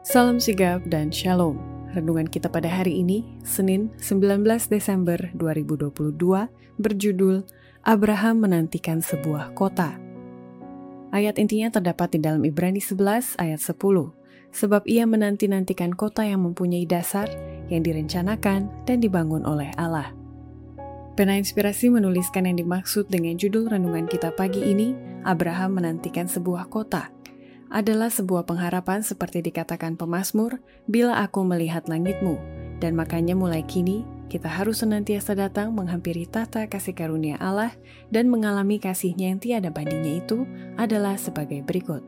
Salam sigap dan shalom. Renungan kita pada hari ini, Senin 19 Desember 2022, berjudul Abraham menantikan sebuah kota. Ayat intinya terdapat di dalam Ibrani 11 ayat 10. Sebab ia menanti-nantikan kota yang mempunyai dasar, yang direncanakan dan dibangun oleh Allah. Pena Inspirasi menuliskan yang dimaksud dengan judul renungan kita pagi ini, Abraham menantikan sebuah kota – adalah sebuah pengharapan seperti dikatakan pemazmur, bila aku melihat langitmu, dan makanya mulai kini kita harus senantiasa datang menghampiri tata kasih karunia Allah dan mengalami kasihnya yang tiada bandingnya itu adalah sebagai berikut.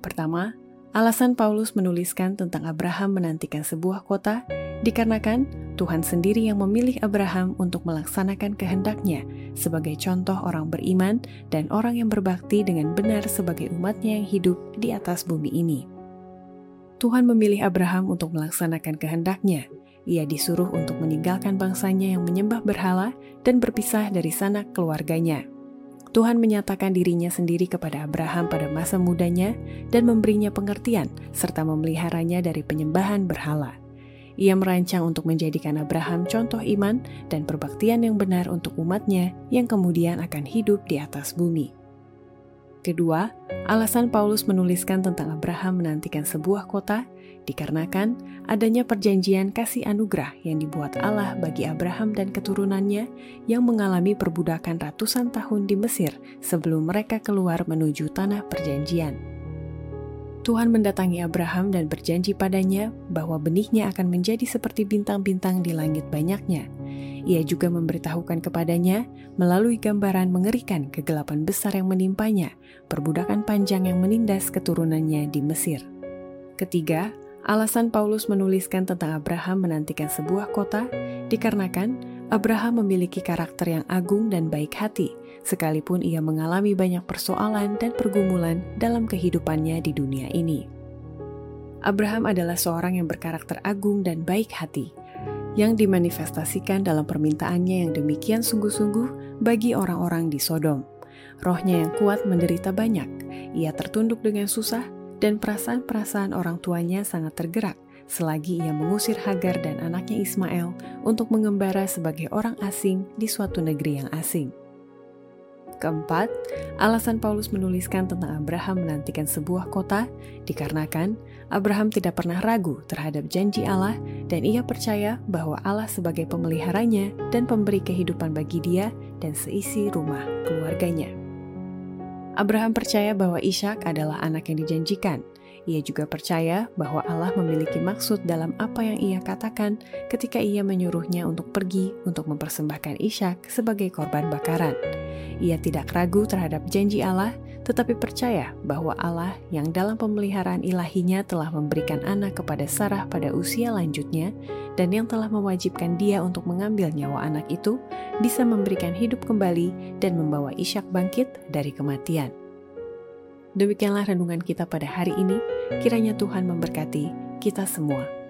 Pertama, alasan Paulus menuliskan tentang Abraham menantikan sebuah kota dikarenakan Tuhan sendiri yang memilih Abraham untuk melaksanakan kehendaknya sebagai contoh orang beriman dan orang yang berbakti dengan benar sebagai umatnya yang hidup di atas bumi ini. Tuhan memilih Abraham untuk melaksanakan kehendaknya. Ia disuruh untuk meninggalkan bangsanya yang menyembah berhala dan berpisah dari sanak keluarganya. Tuhan menyatakan dirinya sendiri kepada Abraham pada masa mudanya dan memberinya pengertian serta memeliharanya dari penyembahan berhala. Ia merancang untuk menjadikan Abraham contoh iman dan perbaktian yang benar untuk umatnya yang kemudian akan hidup di atas bumi. Kedua, alasan Paulus menuliskan tentang Abraham menantikan sebuah kota dikarenakan adanya perjanjian kasih anugerah yang dibuat Allah bagi Abraham dan keturunannya yang mengalami perbudakan ratusan tahun di Mesir sebelum mereka keluar menuju tanah perjanjian. Tuhan mendatangi Abraham dan berjanji padanya bahwa benihnya akan menjadi seperti bintang-bintang di langit banyaknya. Ia juga memberitahukan kepadanya melalui gambaran mengerikan kegelapan besar yang menimpanya, perbudakan panjang yang menindas keturunannya di Mesir. Ketiga, alasan Paulus menuliskan tentang Abraham menantikan sebuah kota dikarenakan Abraham memiliki karakter yang agung dan baik hati, sekalipun ia mengalami banyak persoalan dan pergumulan dalam kehidupannya di dunia ini. Abraham adalah seorang yang berkarakter agung dan baik hati, yang dimanifestasikan dalam permintaannya yang demikian sungguh-sungguh bagi orang-orang di Sodom. Rohnya yang kuat menderita banyak, ia tertunduk dengan susah, dan perasaan-perasaan orang tuanya sangat tergerak selagi ia mengusir Hagar dan anaknya Ismail untuk mengembara sebagai orang asing di suatu negeri yang asing. Keempat, alasan Paulus menuliskan tentang Abraham menantikan sebuah kota dikarenakan Abraham tidak pernah ragu terhadap janji Allah dan ia percaya bahwa Allah sebagai pemeliharanya dan pemberi kehidupan bagi dia dan seisi rumah keluarganya. Abraham percaya bahwa Ishak adalah anak yang dijanjikan, ia juga percaya bahwa Allah memiliki maksud dalam apa yang ia katakan ketika ia menyuruhnya untuk pergi untuk mempersembahkan Ishak sebagai korban bakaran. Ia tidak ragu terhadap janji Allah, tetapi percaya bahwa Allah yang dalam pemeliharaan ilahinya telah memberikan anak kepada Sarah pada usia lanjutnya dan yang telah mewajibkan dia untuk mengambil nyawa anak itu bisa memberikan hidup kembali dan membawa Ishak bangkit dari kematian. Demikianlah renungan kita pada hari ini. Kiranya Tuhan memberkati kita semua.